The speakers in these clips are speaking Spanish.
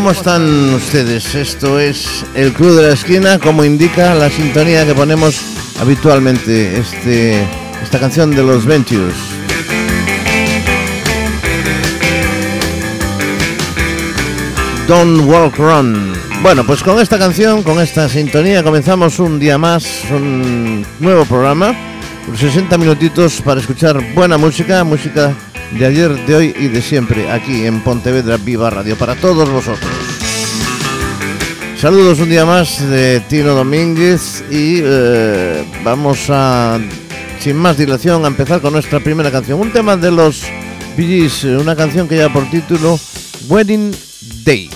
¿cómo están ustedes? Esto es el Club de la Esquina, como indica la sintonía que ponemos habitualmente, este, esta canción de los Ventures. Don't Walk Run. Bueno, pues con esta canción, con esta sintonía, comenzamos un día más, un nuevo programa, 60 minutitos para escuchar buena música, música de ayer, de hoy y de siempre, aquí en Pontevedra Viva Radio, para todos vosotros. Saludos un día más de Tino Domínguez y eh, vamos a, sin más dilación, a empezar con nuestra primera canción. Un tema de los Billys, una canción que lleva por título Wedding Day.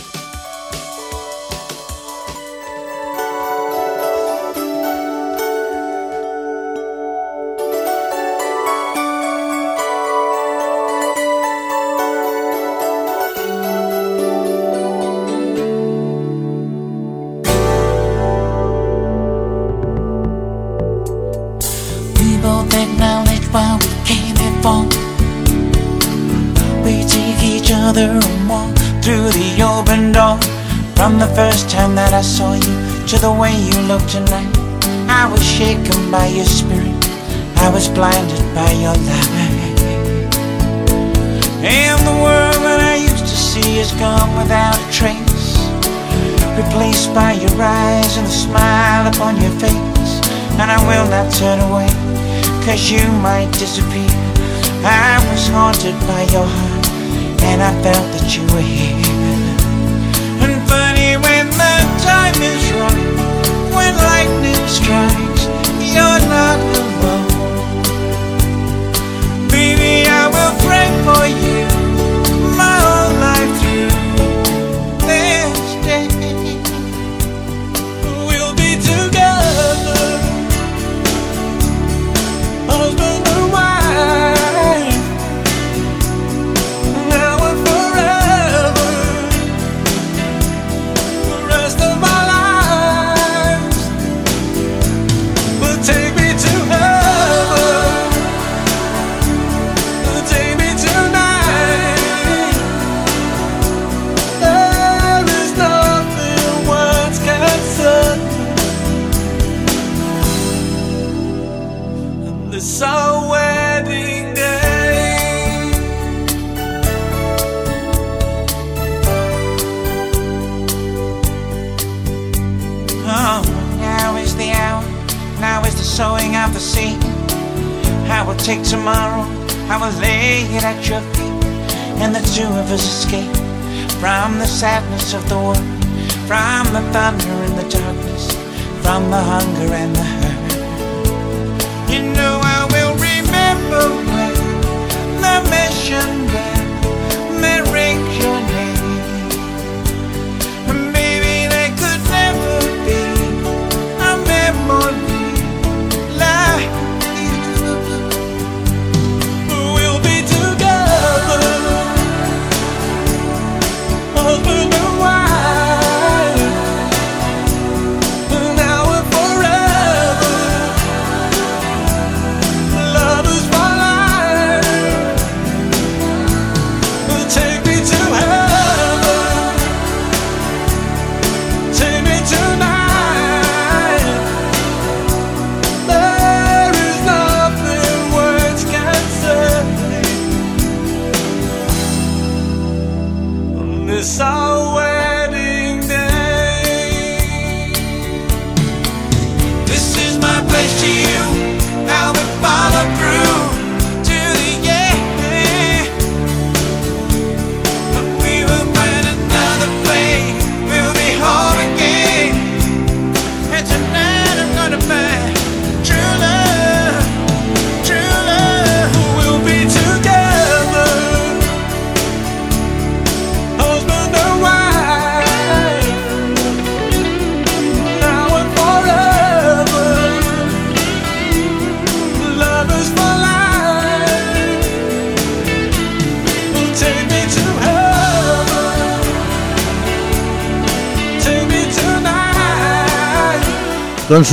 And I will not turn away, cause you might disappear. I was haunted by your heart, and I felt that you were here. And funny when the time is right when lightning strikes, you're not alone. Baby, I will pray for you will take tomorrow, I will lay it at your feet, and the two of us escape from the sadness of the world, from the thunder and the darkness, from the hunger and the hurt. You know I will remember when the mission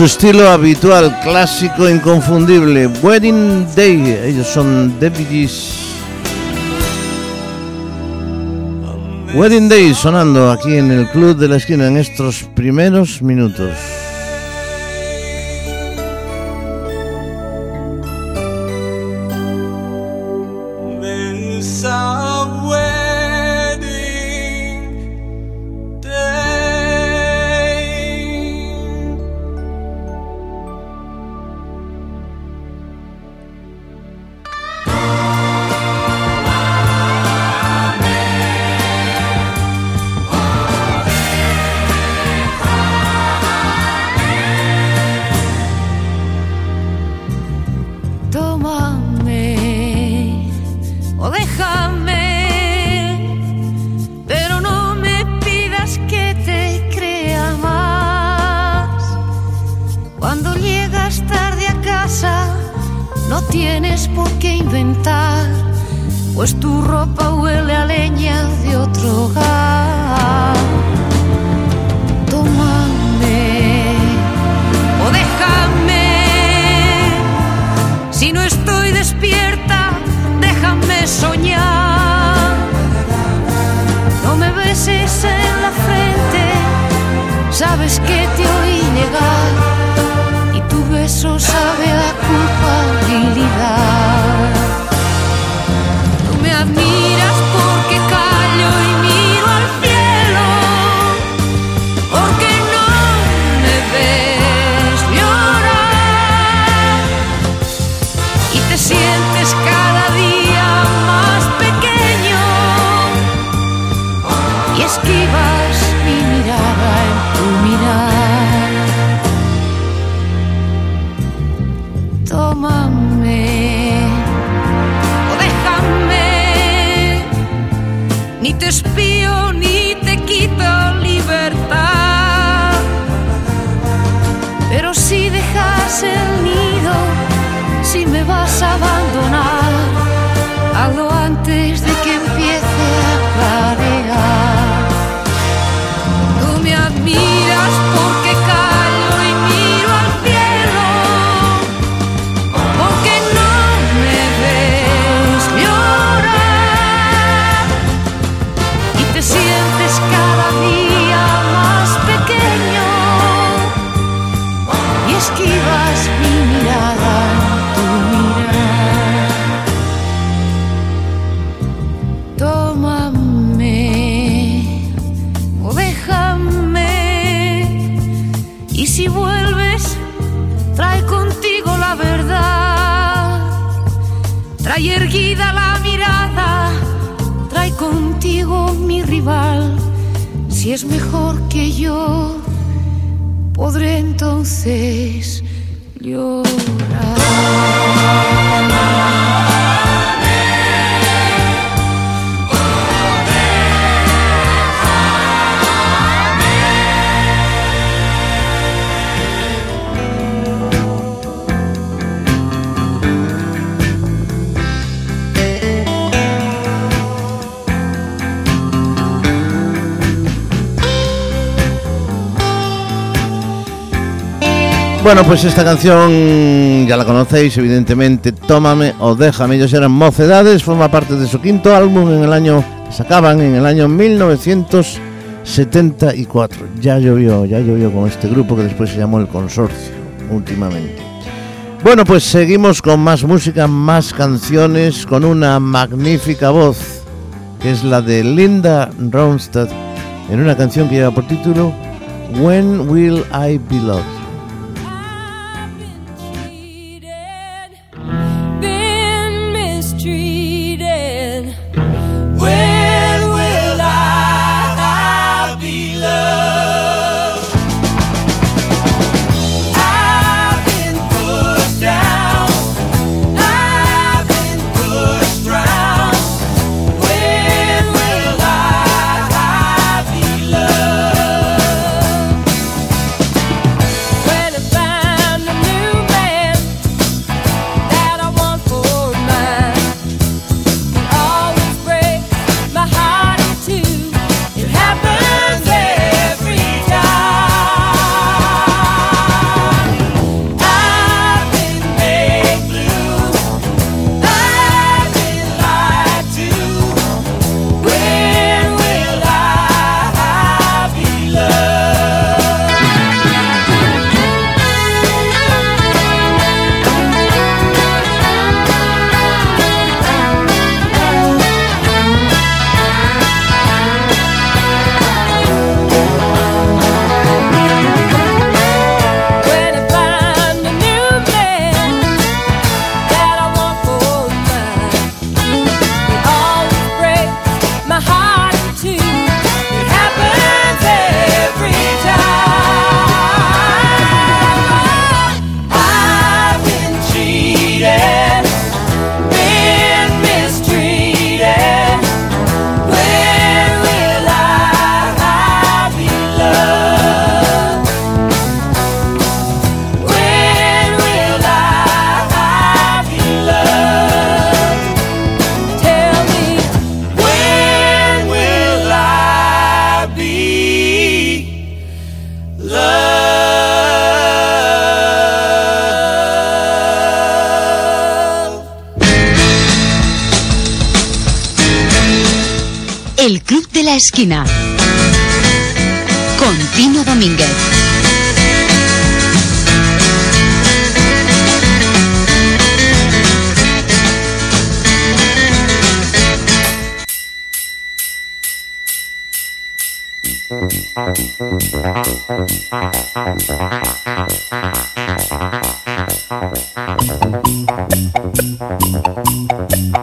su estilo habitual, clásico, inconfundible, Wedding Day, ellos son. On Wedding Day sonando aquí en el Club de la Esquina en estos primeros minutos. Bueno, pues esta canción ya la conocéis, evidentemente, Tómame o Déjame. Ellos eran mocedades, forma parte de su quinto álbum en el año sacaban en el año 1974. Ya llovió, ya llovió con este grupo que después se llamó El Consorcio, últimamente. Bueno, pues seguimos con más música, más canciones, con una magnífica voz, que es la de Linda Ronstadt, en una canción que lleva por título When Will I Be Loved?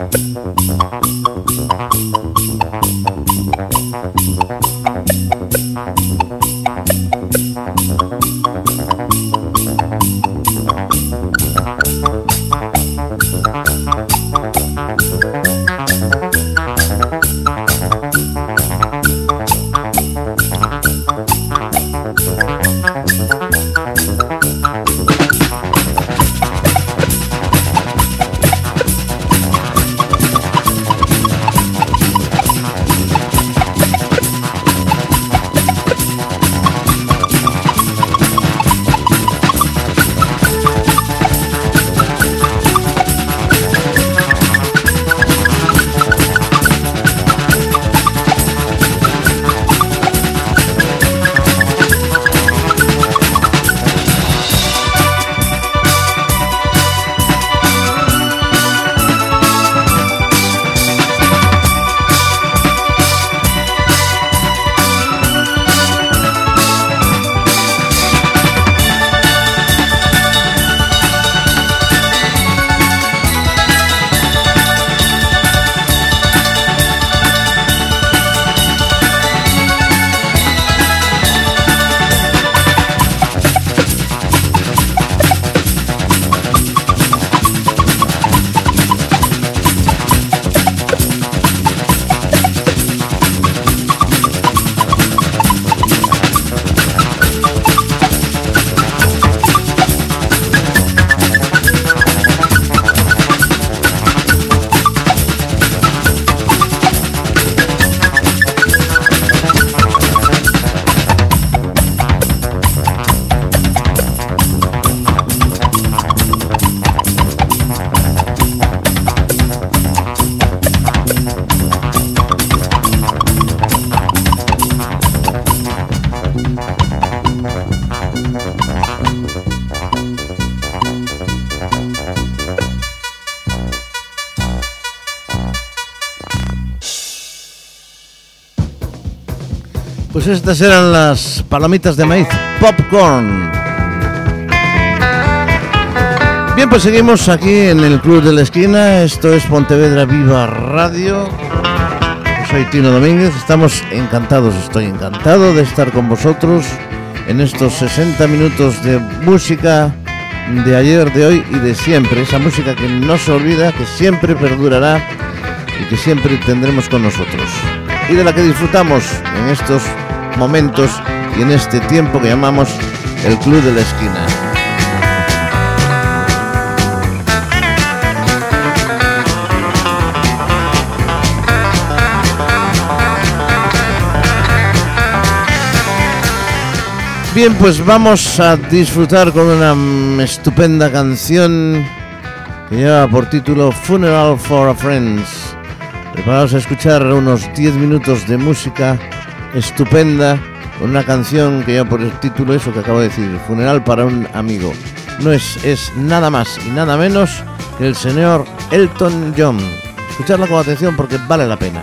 Tino Domínguez. Estas eran las palomitas de maíz popcorn. Bien, pues seguimos aquí en el Club de la Esquina. Esto es Pontevedra Viva Radio. soy Tino Domínguez. Estamos encantados, estoy encantado de estar con vosotros en estos 60 minutos de música de ayer, de hoy y de siempre. Esa música que no se olvida, que siempre perdurará y que siempre tendremos con nosotros. Y de la que disfrutamos en estos momentos y en este tiempo que llamamos el Club de la Esquina. Bien, pues vamos a disfrutar con una estupenda canción que lleva por título Funeral for a Friends. Preparados a escuchar unos 10 minutos de música estupenda, una canción que lleva por el título eso que acabo de decir, Funeral para un amigo. No es, es nada más y nada menos que el señor Elton John. Escucharla con atención porque vale la pena.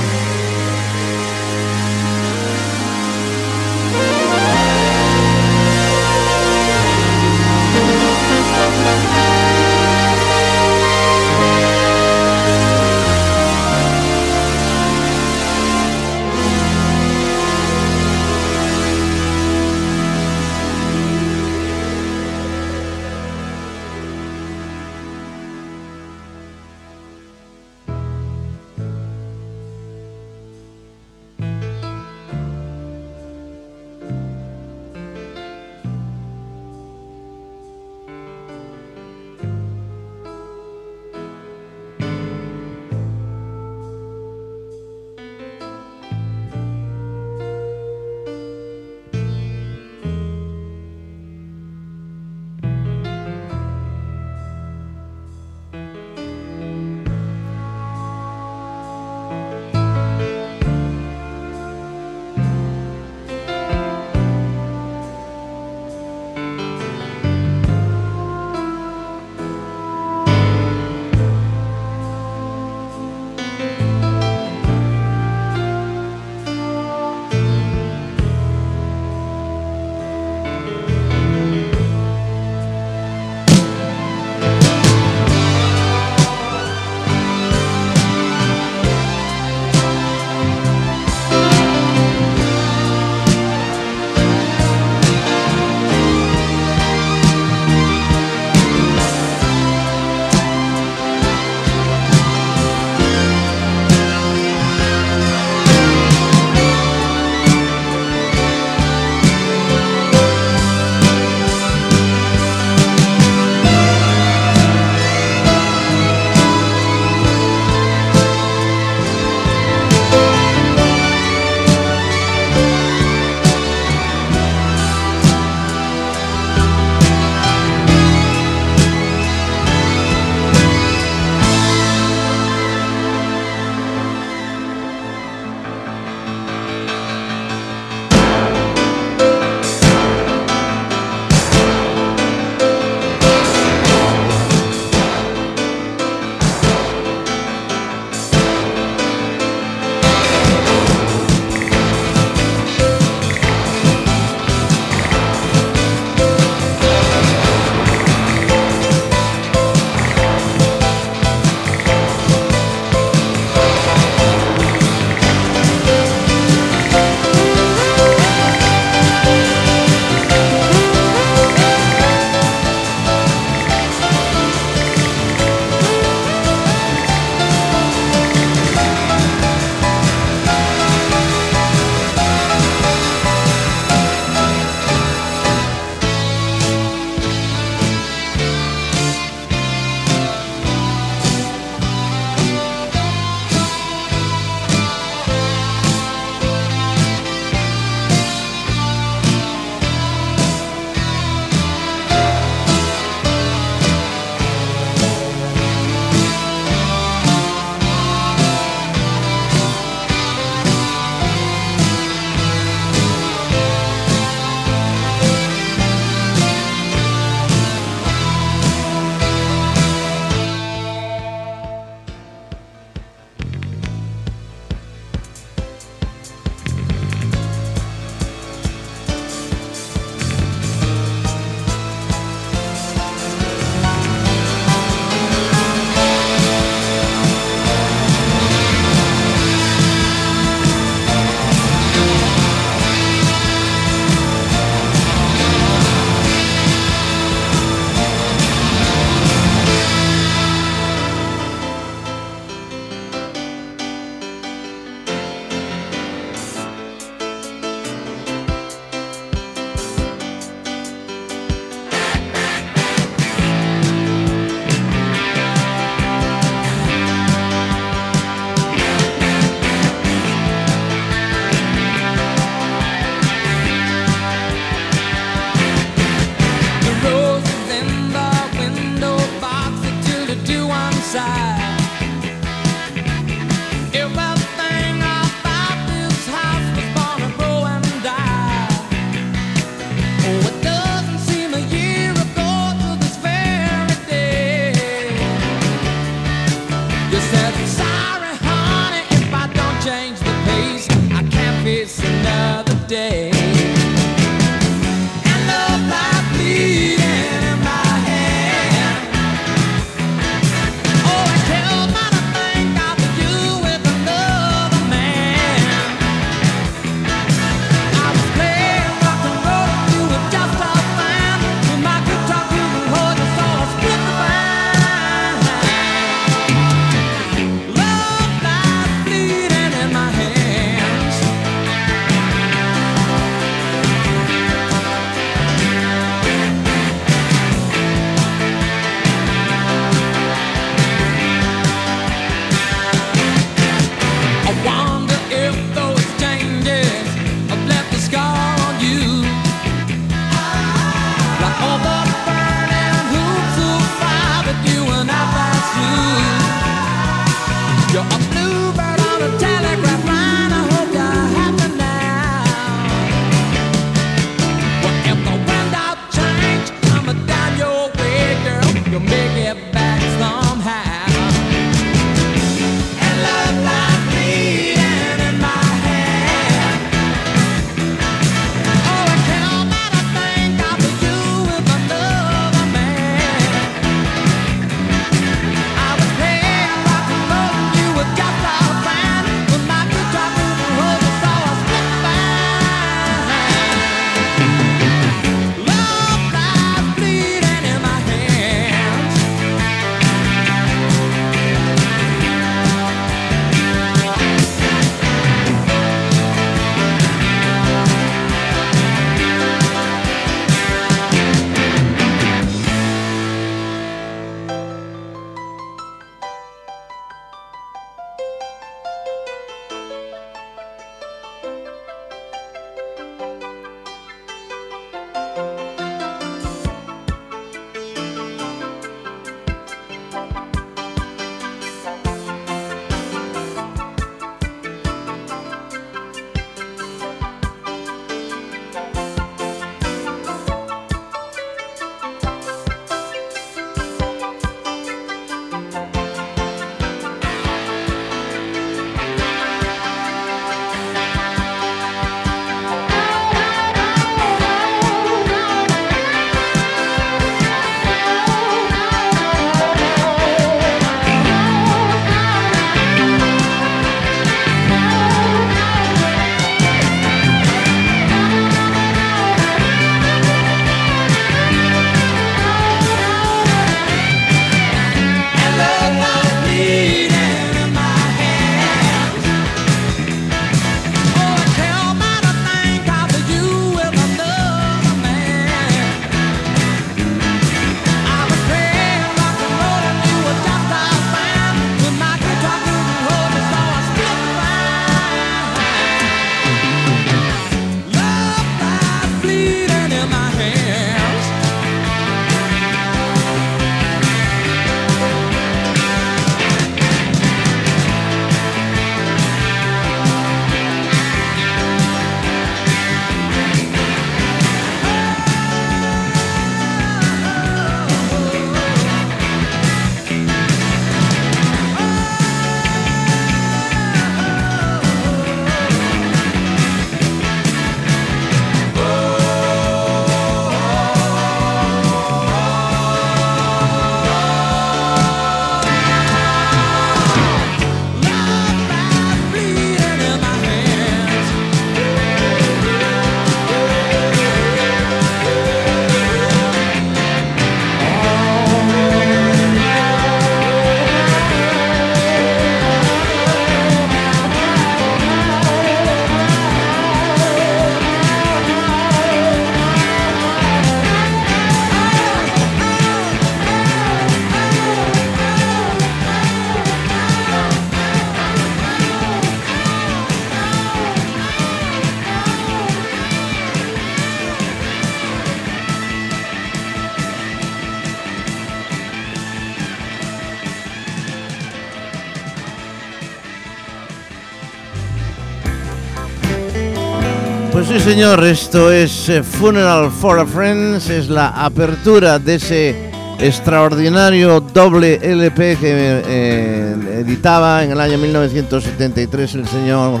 señor, esto es eh, Funeral for a Friends, es la apertura de ese extraordinario doble LP que eh, editaba en el año 1973 el señor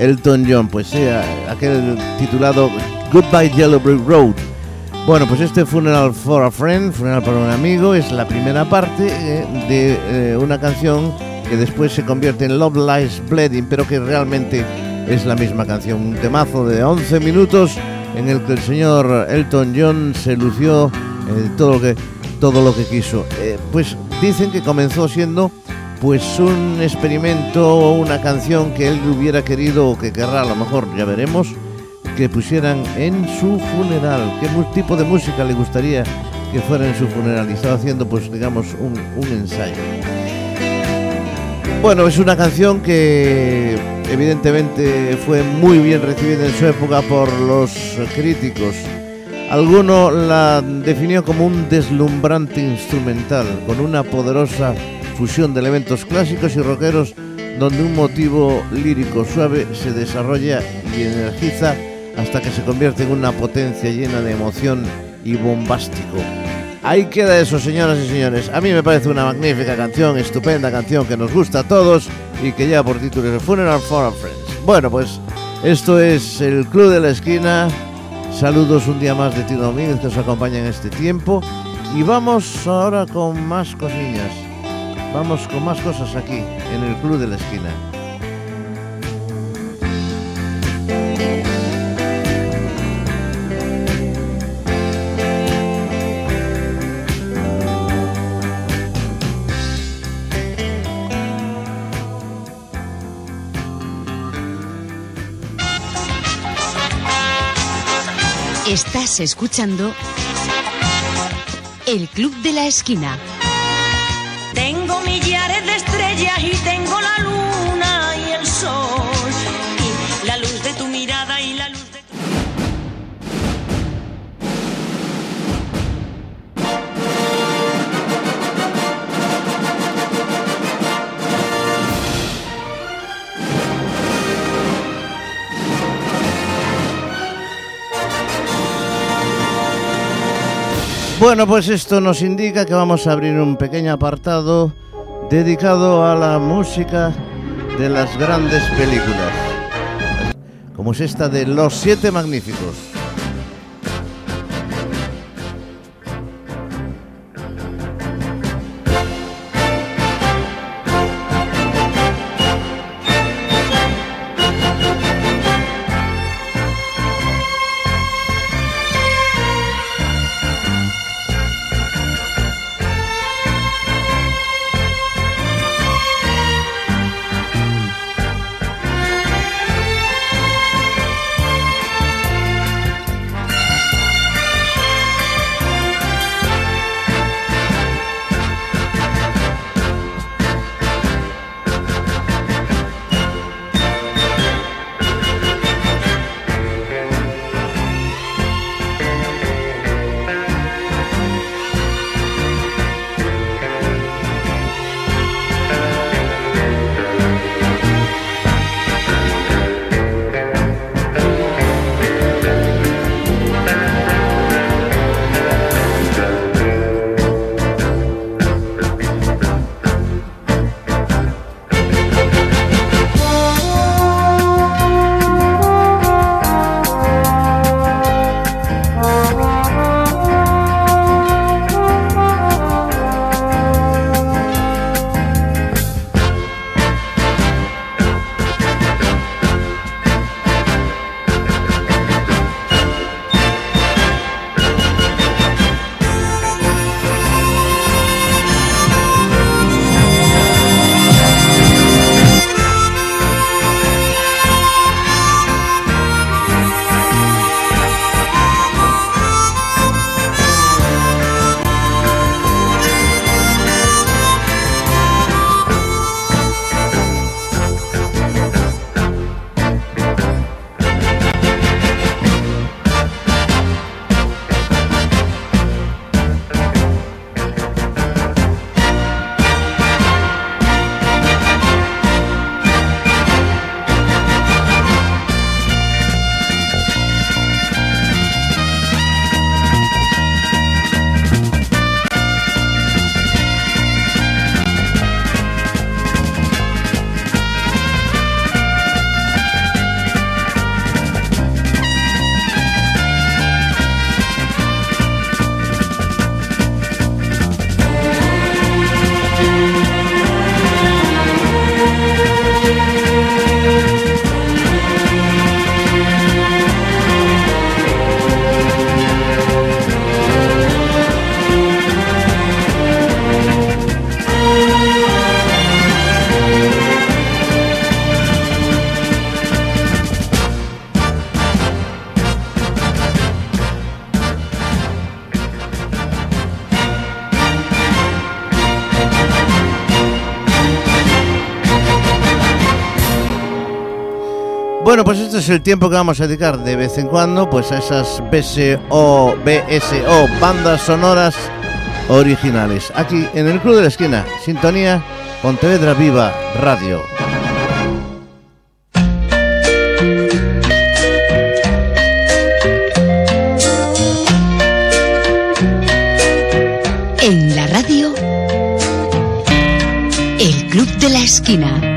Elton John, pues sí, aquel titulado Goodbye Yellow Brick Road. Bueno, pues este Funeral for a Friend, Funeral para un amigo, es la primera parte eh, de una canción que después se convierte en Love Lies Bleeding, pero que realmente es la misma canción, un temazo de 11 minutos en el que el señor Elton John se lució todo, lo que, quiso. Eh, pues dicen que comenzó siendo pues un experimento, una canción que él hubiera querido o que querrá, a lo mejor ya veremos, que pusieran en su funeral. ¿Qué tipo de música le gustaría que fuera en su funeral? Y estaba haciendo pues digamos un ensayo. Bueno, es una canción que evidentemente fue muy bien recibida en su época por los críticos. Alguno la definió como un deslumbrante instrumental, con una poderosa fusión de elementos clásicos y rockeros donde un motivo lírico suave se desarrolla y energiza hasta que se convierte en una potencia llena de emoción y bombástico. Ahí queda eso, señoras y señores. A mí me parece una magnífica canción, estupenda canción que nos gusta a todos y que lleva por título The Funeral for a Friends. Bueno, pues esto es el Club de la Esquina. Saludos un día más de Tino Domínguez que os acompaña en este tiempo. Y vamos ahora con más cosillas. Vamos con más cosas aquí, en el Club de la Esquina. Escuchando El Club de la Esquina. Tengo millares de estrellas y tengo Bueno, pues esto nos indica que vamos a abrir un pequeño apartado dedicado a la música de las grandes películas, como es esta de Los Siete Magníficos. Bueno, pues este es el tiempo que vamos a dedicar de vez en cuando pues a esas BSO, BSO, bandas sonoras originales. Aquí en el Club de la Esquina, Sintonía Pontevedra Viva Radio. En la radio, el Club de la Esquina.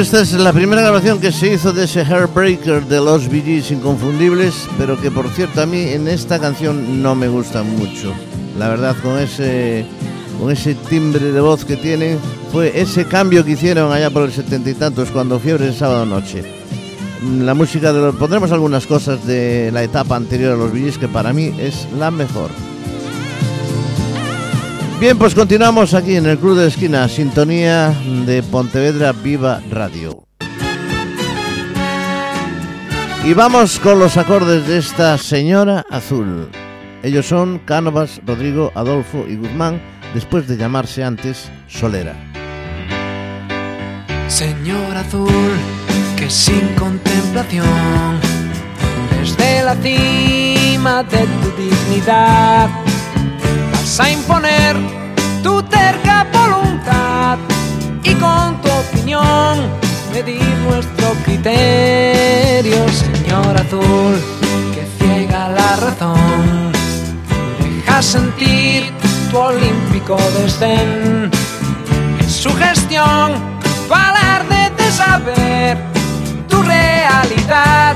Esta es la primera grabación que se hizo de ese Heartbreaker de los Bee Gees inconfundibles, pero que por cierto a mí en esta canción no me gusta mucho. La verdad, con ese, con ese timbre de voz que tienen, fue ese cambio que hicieron allá por el setenta y tantos cuando Fiebre de Sábado Noche. La música de los, pondremos algunas cosas de la etapa anterior a los Bee Gees que para mí es la mejor. Bien, pues continuamos aquí en el Club de Esquina, sintonía de Pontevedra Viva Radio. Y vamos con los acordes de esta señora azul. Ellos son Cánovas, Rodrigo, Adolfo y Guzmán, después de llamarse antes Solera. Señor azul, que sin contemplación, desde la cima de tu dignidad, vas a imponer tu terca voluntad y con tu opinión criterio, señor azul, que ciega la razón. Deja sentir tu olímpico desdén. En su gestión, tu alarde de saber, tu realidad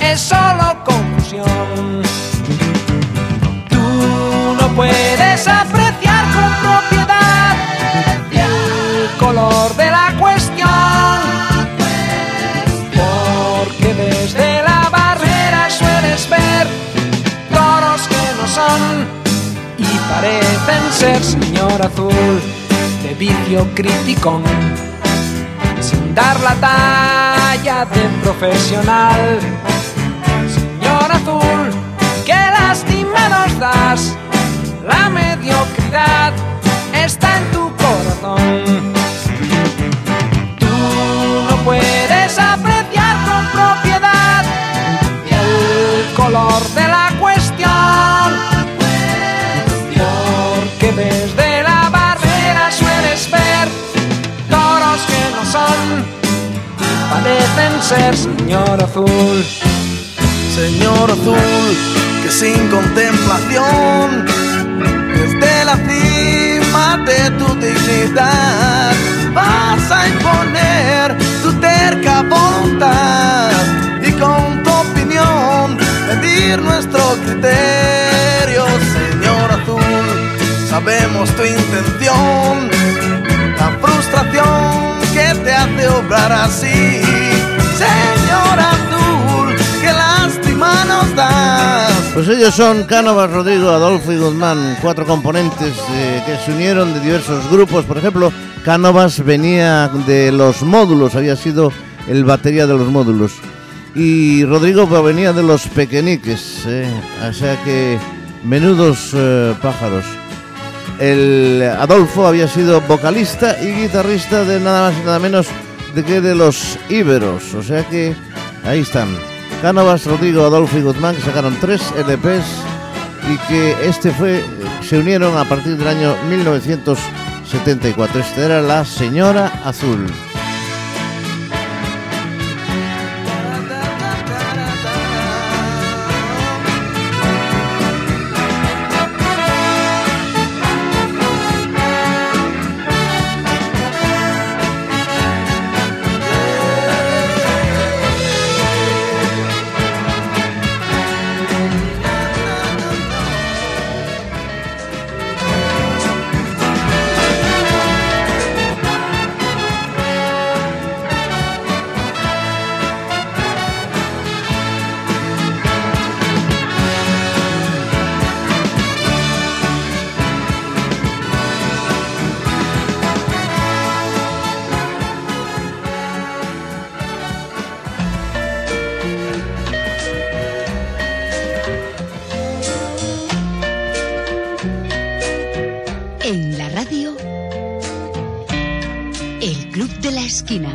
es solo confusión. Puedes apreciar con propiedad el color de la cuestión. Porque desde la barrera sueles ver toros que no son y parecen ser señor azul de vicio criticón. Sin dar la talla de profesional. Señor azul, qué lástima nos das. La mediocridad está en tu corazón. Tú no puedes apreciar con propiedad el color de la cuestión. Porque desde la barrera sueles ver toros que no son parecen ser señor azul. Señor azul, que sin contemplación, de tu dignidad, vas a imponer tu terca voluntad y con tu opinión medir nuestro criterio, Señor azul. Sabemos tu intención, la frustración que te hace obrar así, Pues ellos son Cánovas, Rodrigo, Adolfo y Guzmán, cuatro componentes eh, que se unieron de diversos grupos. Por ejemplo, Cánovas venía de los módulos, había sido el batería de los módulos. Y Rodrigo venía de los pequeñiques, eh, o sea que menudos eh, pájaros. El Adolfo había sido vocalista y guitarrista de nada más y nada menos de que de los Íberos, o sea que ahí están. Cánovas, Rodrigo, Adolfo y Guzmán que sacaron tres LPs y que este fue se unieron a partir del año 1974. Esta era la Señora Azul. En la radio, El Club de la Esquina.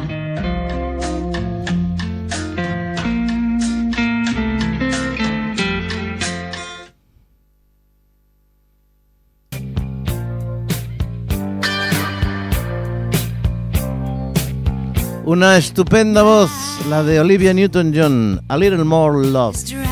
Una estupenda voz, la de Olivia Newton-John, A Little More Love.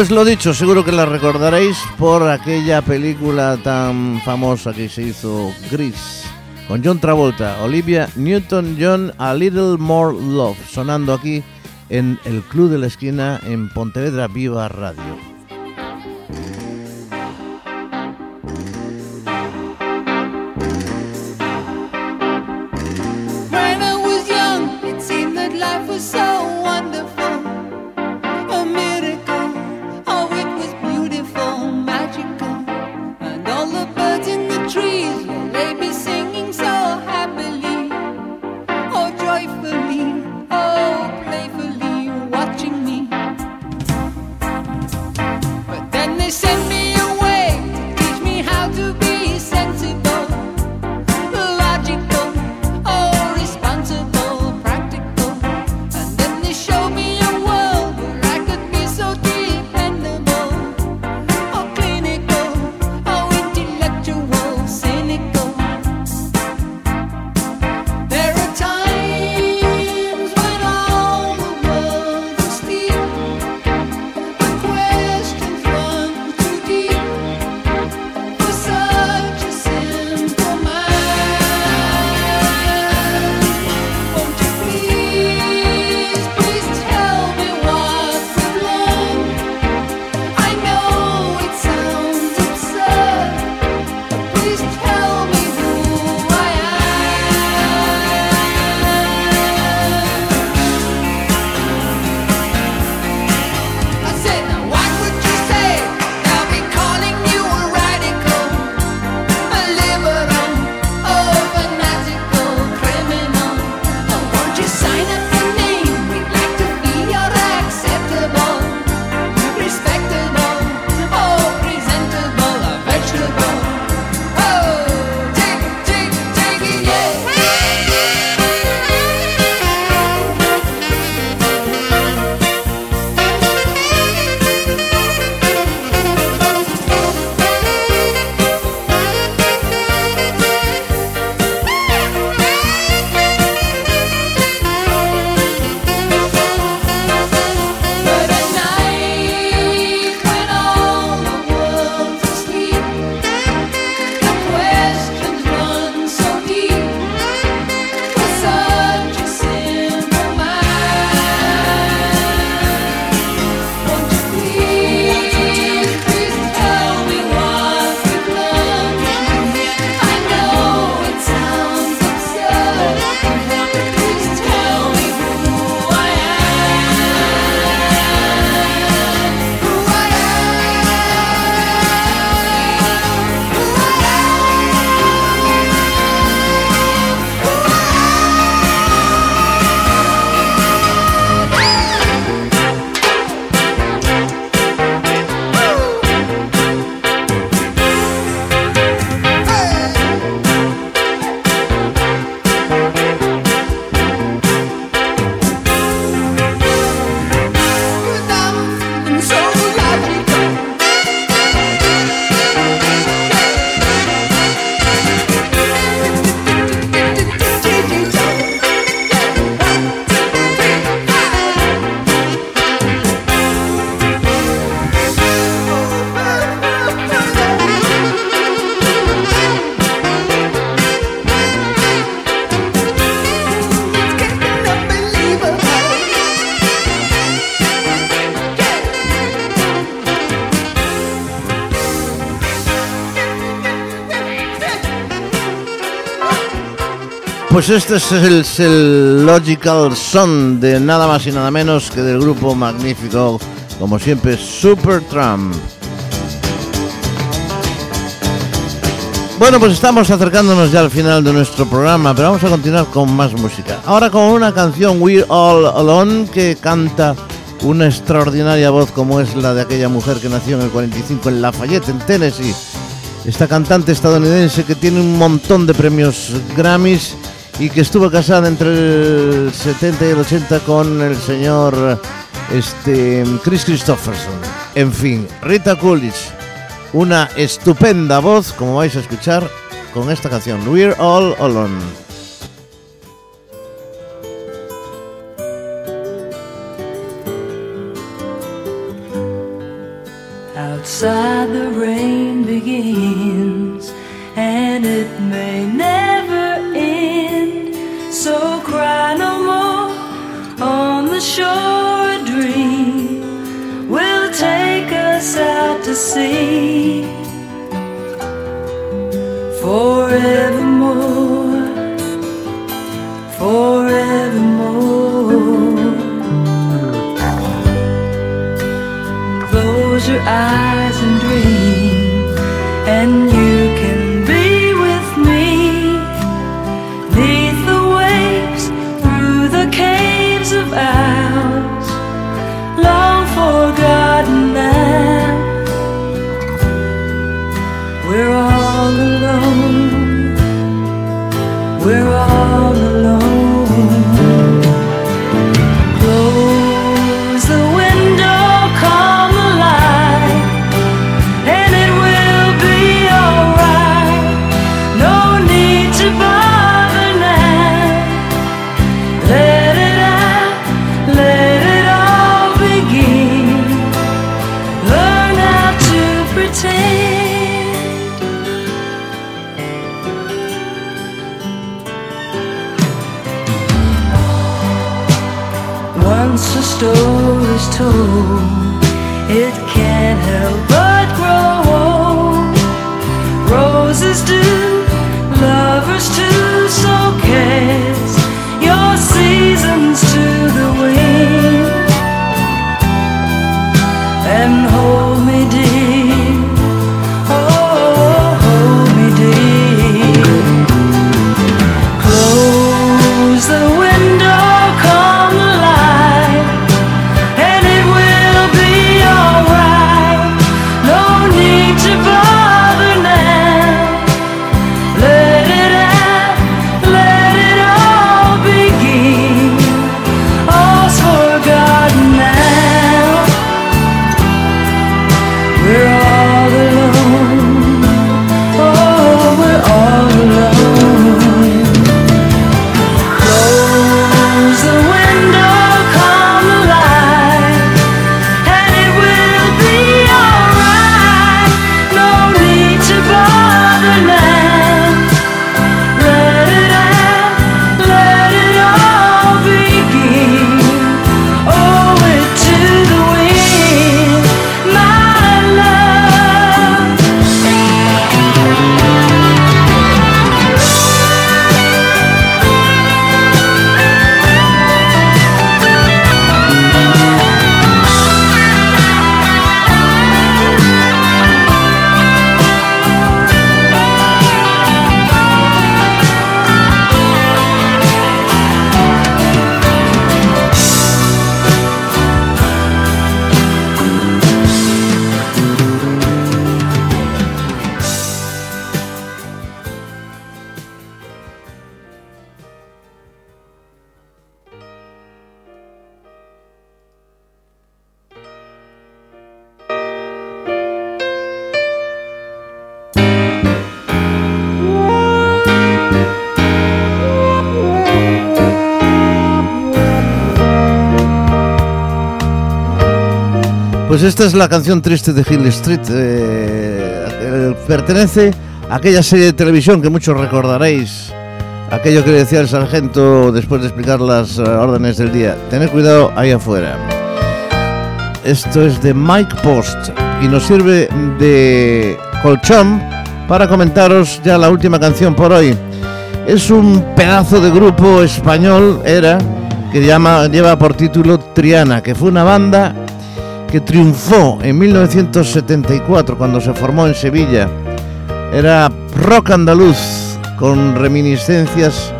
Pues lo dicho, seguro que la recordaréis por aquella película tan famosa que se hizo Gris, con John Travolta, Olivia Newton-John, A Little More Love, sonando aquí en el Club de la Esquina en Pontevedra Viva Radio. Pues este es el, Logical Son de nada más y nada menos que del grupo magnífico, como siempre, Supertramp. Bueno, pues estamos acercándonos ya al final de nuestro programa, pero vamos a continuar con más música. Ahora con una canción We're All Alone que canta una extraordinaria voz como es la de aquella mujer que nació en el 45 en Lafayette, en Tennessee. Esta cantante estadounidense que tiene un montón de premios Grammys y que estuvo casada entre el 70 y el 80 con el señor este, Chris Christopherson. En fin, Rita Coolidge, una estupenda voz, como vais a escuchar con esta canción, We're All Alone. Outside the rain begins. sure a dream will take us out to sea forevermore, forevermore. Close your eyes. Once a story's told, it can't help but grow old. Roses do, Pues esta es la canción triste de Hill Street. eh, eh, pertenece a aquella serie de televisión que muchos recordaréis. Aquello que decía el sargento después de explicar las eh, órdenes del día. Tened cuidado ahí afuera. Esto es de Mike Post y nos sirve de colchón para comentaros ya la última canción por hoy. Es un pedazo de grupo español, era, que llama, lleva por título Triana, que fue una banda que triunfó en 1974 cuando se formó en Sevilla. Era rock andaluz con reminiscencias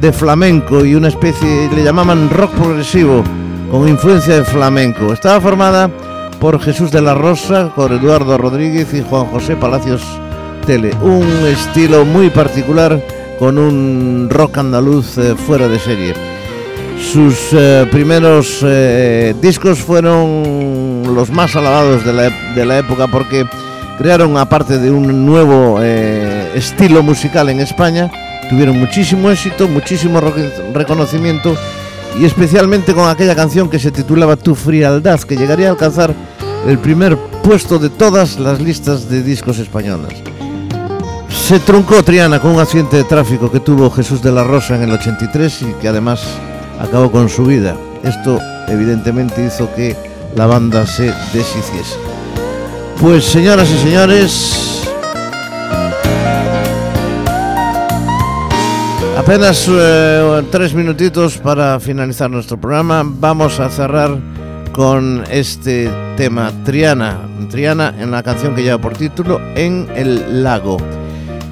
de flamenco y una especie, le llamaban rock progresivo con influencia de flamenco. Estaba formada por Jesús de la Rosa, por Eduardo Rodríguez y Juan José Palacios Tele. Un estilo muy particular con un rock andaluz eh, fuera de serie. Sus eh, primeros eh, discos fueron los más alabados de la, época porque crearon, aparte de un nuevo eh, estilo musical en España, tuvieron muchísimo éxito, muchísimo reconocimiento y especialmente con aquella canción que se titulaba Tu frialdad, que llegaría a alcanzar el primer puesto de todas las listas de discos españolas. Se truncó Triana con un accidente de tráfico que tuvo Jesús de la Rosa en el 83 y que además acabó con su vida. Esto evidentemente hizo que la banda se deshiciese. Pues señoras y señores, Apenas eh, tres minutitos para finalizar nuestro programa. Vamos a cerrar con este tema Triana. Triana en la canción que lleva por título En el lago.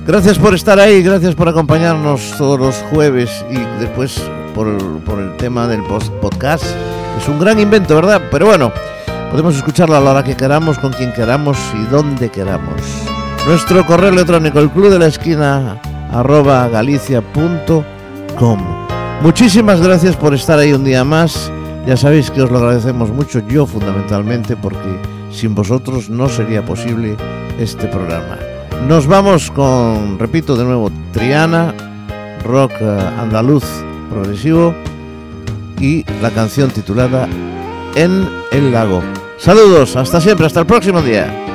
Gracias por estar ahí, gracias por acompañarnos todos los jueves y después por, por el tema del podcast. Es un gran invento, ¿verdad? Pero bueno, podemos escucharlo a la hora que queramos, con quien queramos y donde queramos. Nuestro correo electrónico, el club de la esquina arroba galicia.com. Muchísimas gracias por estar ahí un día más. Ya sabéis que os lo agradecemos mucho, yo fundamentalmente, porque sin vosotros no sería posible este programa. Nos vamos con, repito de nuevo, Triana, rock eh, andaluz progresivo y la canción titulada En el lago. Saludos, hasta siempre, hasta el próximo día.